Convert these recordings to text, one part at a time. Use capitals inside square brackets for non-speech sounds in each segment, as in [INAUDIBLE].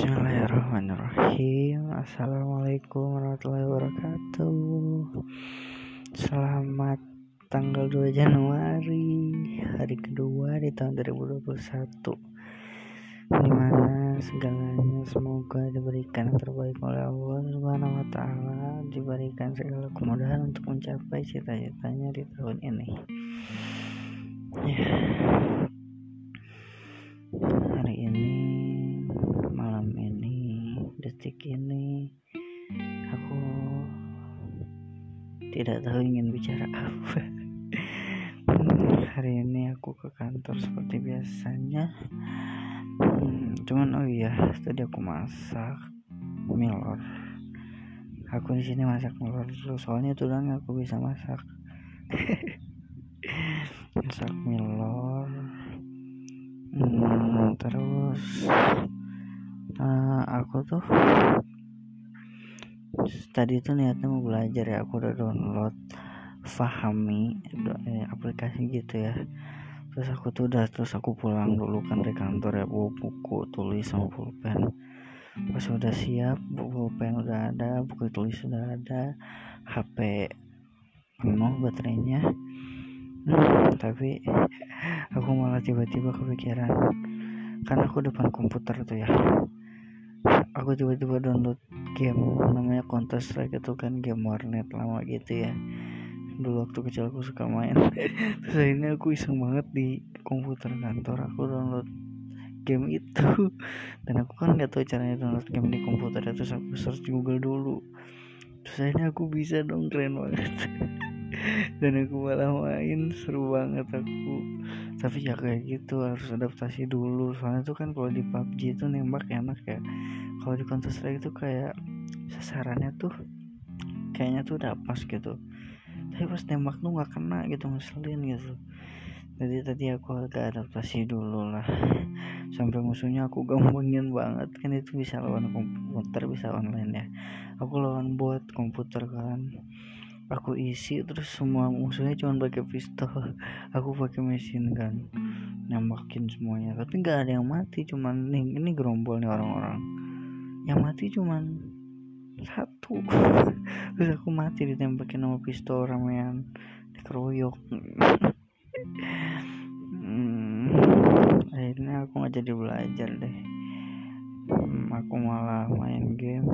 Bismillahirrahmanirrahim. Assalamualaikum warahmatullahi wabarakatuh. Selamat tanggal 2 Januari Hari kedua di tahun 2021 Di mana segalanya semoga diberikan yang terbaik oleh Allah Subhanahu wa ta'ala Diberikan segala kemudahan untuk mencapai cita-citanya di tahun ini. Ya detik ini aku tidak tahu ingin bicara apa. Hari ini aku ke kantor seperti biasanya. Hmm, cuman oh iya tadi aku masak milor aku di sini masak milor dulu soalnya doang aku bisa masak. [LAUGHS] Masak milor hmm, terus aku tuh. Tadi tuh niatnya mau belajar ya aku udah download Fahami eh, aplikasi gitu ya. Terus aku tuh udah terus aku pulang dulu kan dari kantor ya bawa buku tulis sama pulpen. Pas udah siap pulpen udah ada buku tulis sudah ada HP penuh baterainya. Hmm, tapi aku malah tiba-tiba kepikiran karena aku depan komputer tuh ya aku tiba-tiba download game namanya Counter Strike itu kan game warnet lama gitu ya. Dulu waktu kecil aku suka main. [LAUGHS] Terus akhirnya aku iseng banget di komputer kantor aku download game itu. [LAUGHS] Dan aku kan nggak tahu caranya download game di komputer terus aku search Google dulu. Terus akhirnya aku bisa dong keren banget. [LAUGHS] Dan aku malah main seru banget aku tapi ya kayak gitu harus adaptasi dulu. Soalnya tuh kan kalau di PUBG itu nembak enak ya kalau di Counter Strike itu kayak sasarannya tuh kayaknya tuh udah pas gitu. Tapi pas nembak tuh nggak kena gitu ngeselin gitu. Jadi tadi aku agak adaptasi dulu lah. [LAUGHS] Sampai musuhnya aku gampangin banget. Kan itu bisa lawan komputer bisa online ya. Aku lawan bot komputer kan aku isi terus semua musuhnya cuma pakai pistol. [LAUGHS] Aku pakai mesin gun nembakin semuanya. Tapi nggak ada yang mati cuman nih ini gerombol nih orang-orang. Yang mati cuman satu. [LAUGHS] Terus aku mati ditembakin sama pistol ramean dikeroyok. [LAUGHS] Akhirnya aku nggak jadi belajar deh. Hmm, aku malah main game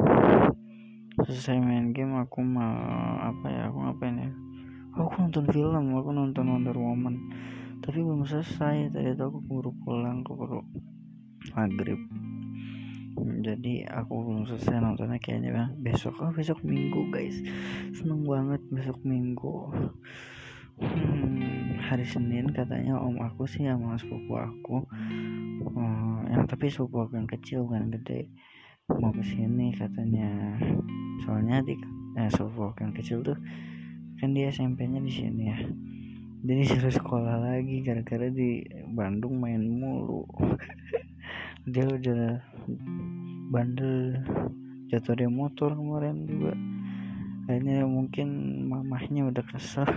selesai main game aku mau apa ya aku ngapain ya? Aku nonton film aku nonton Wonder Woman. Tapi belum selesai tadi itu aku buru pulang aku baru maghrib. Jadi aku belum selesai nontonnya kayaknya bang. Besok oh besok minggu guys. Seneng banget besok minggu. Hmm, hari Senin katanya om aku sih sama sepupu aku. Oh, yang tapi sepupu aku yang kecil bukan gede mau ke sini katanya. Soalnya di eh yang kecil tuh kan dia SMP-nya di sini ya. Jadi suruh sekolah lagi gara-gara di Bandung main mulu. [LAUGHS] Dia udah bandel jatuh dari motor kemarin juga. Akhirnya mungkin mamahnya udah kesel. [LAUGHS]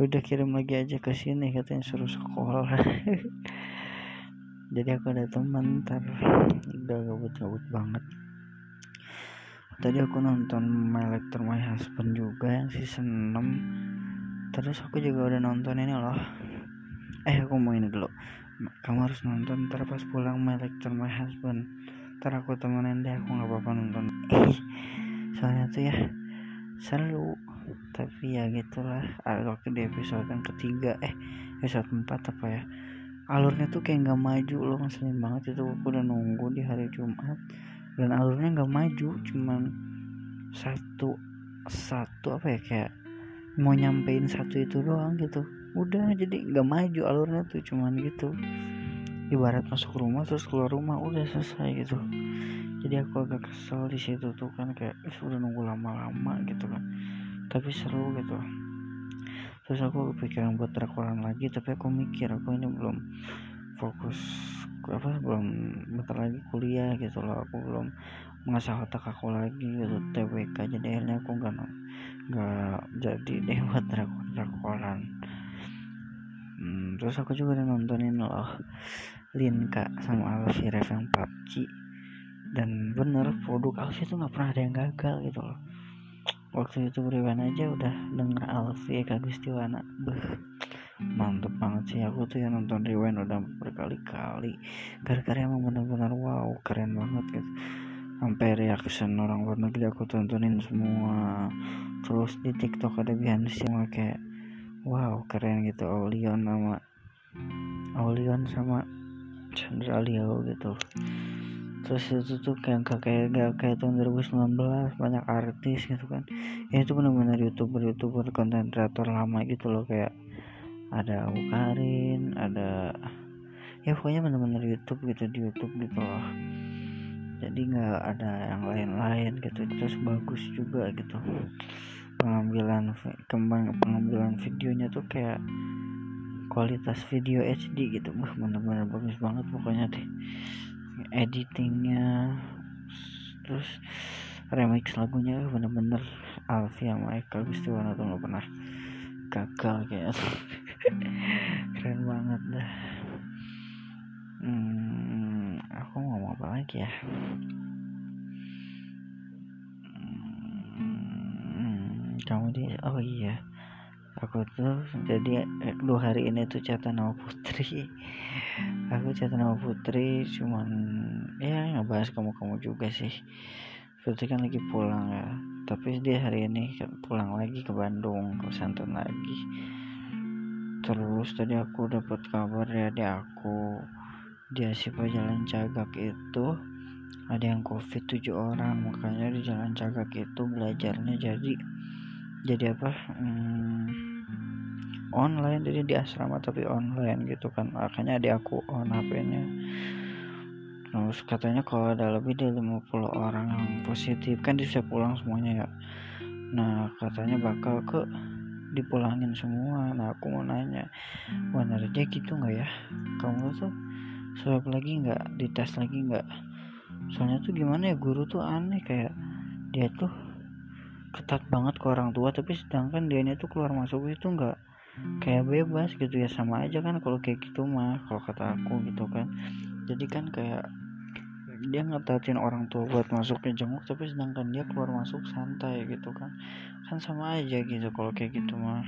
Udah kirim lagi aja ke sini katanya suruh sekolah. [LAUGHS] Jadi aku ada teman ntar udah gabut-gabut banget tadi aku nonton My Lecter My Husband juga yang season 6 terus aku juga udah nonton ini loh. Eh aku mau ini dulu. Kamu harus nonton ntar pas pulang My Lecter My Husband. Ntar aku temenin deh aku nggak apa-apa nonton. [LAUGHS] Soalnya tuh ya seru. Tapi ya gitulah waktu di episode yang ketiga eh episode 4 apa ya. Alurnya tuh kayak nggak maju loh ngeselin banget itu. Aku udah nunggu di hari Jumat dan alurnya nggak maju cuman satu satu apa ya kayak mau nyampein satu itu doang gitu. Udah jadi nggak maju alurnya tuh cuman gitu. Ibarat masuk rumah terus keluar rumah udah selesai gitu. Jadi aku agak kesel di situ tuh kan kayak udah nunggu lama-lama gitu kan. Tapi seru gitu. Terus aku kepikiran buat rekoran lagi tapi aku mikir aku ini belum fokus apa belum bentar lagi kuliah gitu loh. Aku belum mengasah otak aku lagi gitu. TWK jadi akhirnya aku nggak nggak jadi deh [LAUGHS] buat rekoran hmm, terus aku juga udah nontonin loh Linka sama Alfie Ref yang PUBG dan bener produk Alfi itu nggak pernah ada yang gagal gitu loh. Waktu itu Rewan aja udah denger Alfi Eka Gustiwana. Beh mantep banget sih aku tuh yang nonton Rewind udah berkali-kali. Gara-gara emang bener-bener wow keren banget gitu. Sampai reaction orang luar negeri aku tontonin semua. Terus di TikTok ada behind semua kayak wow keren gitu Aulion sama Aulion sama Chandra Leo gitu. Terus itu tuh kayak kayak kayak, kayak tahun 2019 banyak artis gitu kan. Ya itu benar-benar youtuber youtuber konten kreator lama gitu loh kayak ada Karin ada ya pokoknya bener-bener YouTube gitu di YouTube gitu loh. Jadi nggak ada yang lain-lain gitu terus bagus juga gitu. Pengambilan kembang pengambilan videonya tuh kayak kualitas video HD gitu. Wah bener-bener bagus banget pokoknya deh. Editingnya terus remix lagunya bener-bener Alfi sama Eka Gustiwana tuh nggak pernah gagal kayak apa lagi ya? Hmm, kamu di oh iya. Aku tuh jadi eh, dua hari ini tuh catatan sama Putri. Aku catatan sama Putri cuman ya ngebahas kamu kamu juga sih. Putri kan lagi pulang ya. Tapi dia hari ini pulang lagi ke Bandung ke pesantren lagi. Terus tadi aku dapat kabar ya di aku di Asipa Jalan Cagak itu ada yang covid tujuh orang makanya di Jalan Cagak itu belajarnya jadi jadi apa hmm, online. Jadi di asrama tapi online gitu kan makanya di aku on HP-nya terus katanya kalau ada lebih dari 50 orang yang positif kan bisa pulang semuanya ya. Nah katanya bakal ke dipulangin semua. Nah aku mau nanya benar aja gitu nggak ya? Kamu tuh swab lagi nggak dites lagi nggak. Soalnya tuh gimana ya guru tuh aneh kayak dia tuh ketat banget ke orang tua tapi sedangkan dia tuh keluar masuk itu nggak kayak bebas gitu ya. Sama aja kan kalau kayak gitu mah kalau kata aku gitu kan. Jadi kan kayak dia ngetatin orang tua buat masuk ke jenguk tapi sedangkan dia keluar masuk santai gitu kan. Kan sama aja gitu kalau kayak gitu mah.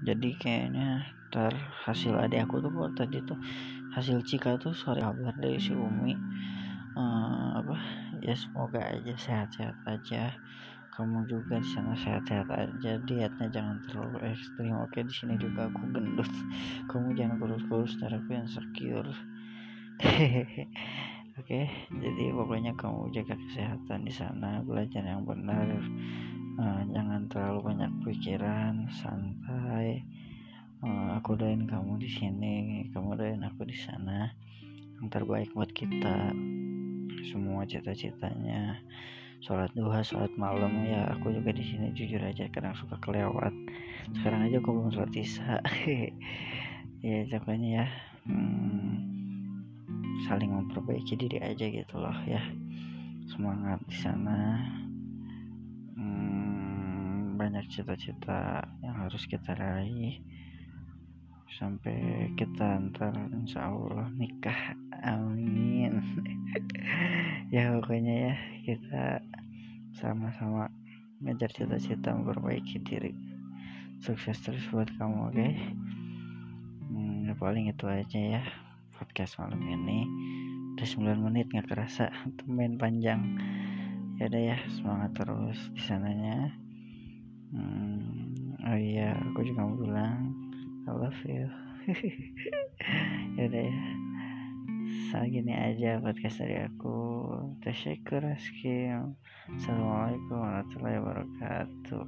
Jadi kayaknya ter hasil adik aku tuh buat tadi tuh hasil Cika tuh sore kabar dari si Umi. Uh, apa? Ya semoga aja sehat-sehat aja. Kamu juga di sana sehat-sehat aja. Dietnya jangan terlalu ekstrim. Oke di sini juga aku gendut. [LAUGHS] Kamu jangan kurus-kurus ntar aku insecure [LAUGHS] Oke, jadi pokoknya kamu jaga kesehatan di sana, belajar yang benar, uh, jangan terlalu banyak pikiran, santai. Uh, aku doain kamu di sini, kamu doain aku di sana. Yang terbaik buat kita, semua cita-citanya. Sholat duha, sholat malam ya. Aku juga di sini jujur aja kadang suka kelewat. Sekarang aja aku belum sholat isya. [LAUGHS] ya pokoknya ya. Hmm, saling memperbaiki diri aja gitu loh ya semangat di sana hmm, banyak cita-cita yang harus kita raih sampai kita ntar insya Allah nikah. Amin. [LAUGHS] Ya pokoknya ya kita sama-sama ngejar cita-cita memperbaiki diri. Sukses terus buat kamu oke? Okay? hmm, ya paling itu aja ya podcast malam ini. Udah 9 menit nggak kerasa. Main panjang. Ya udah ya semangat terus di sananya. Hmm, oh iya aku juga mau bilang I love you. [LAUGHS] Ya udah ya. Segini aja podcast dari aku. Tasyakur Assalamualaikum warahmatullahi wabarakatuh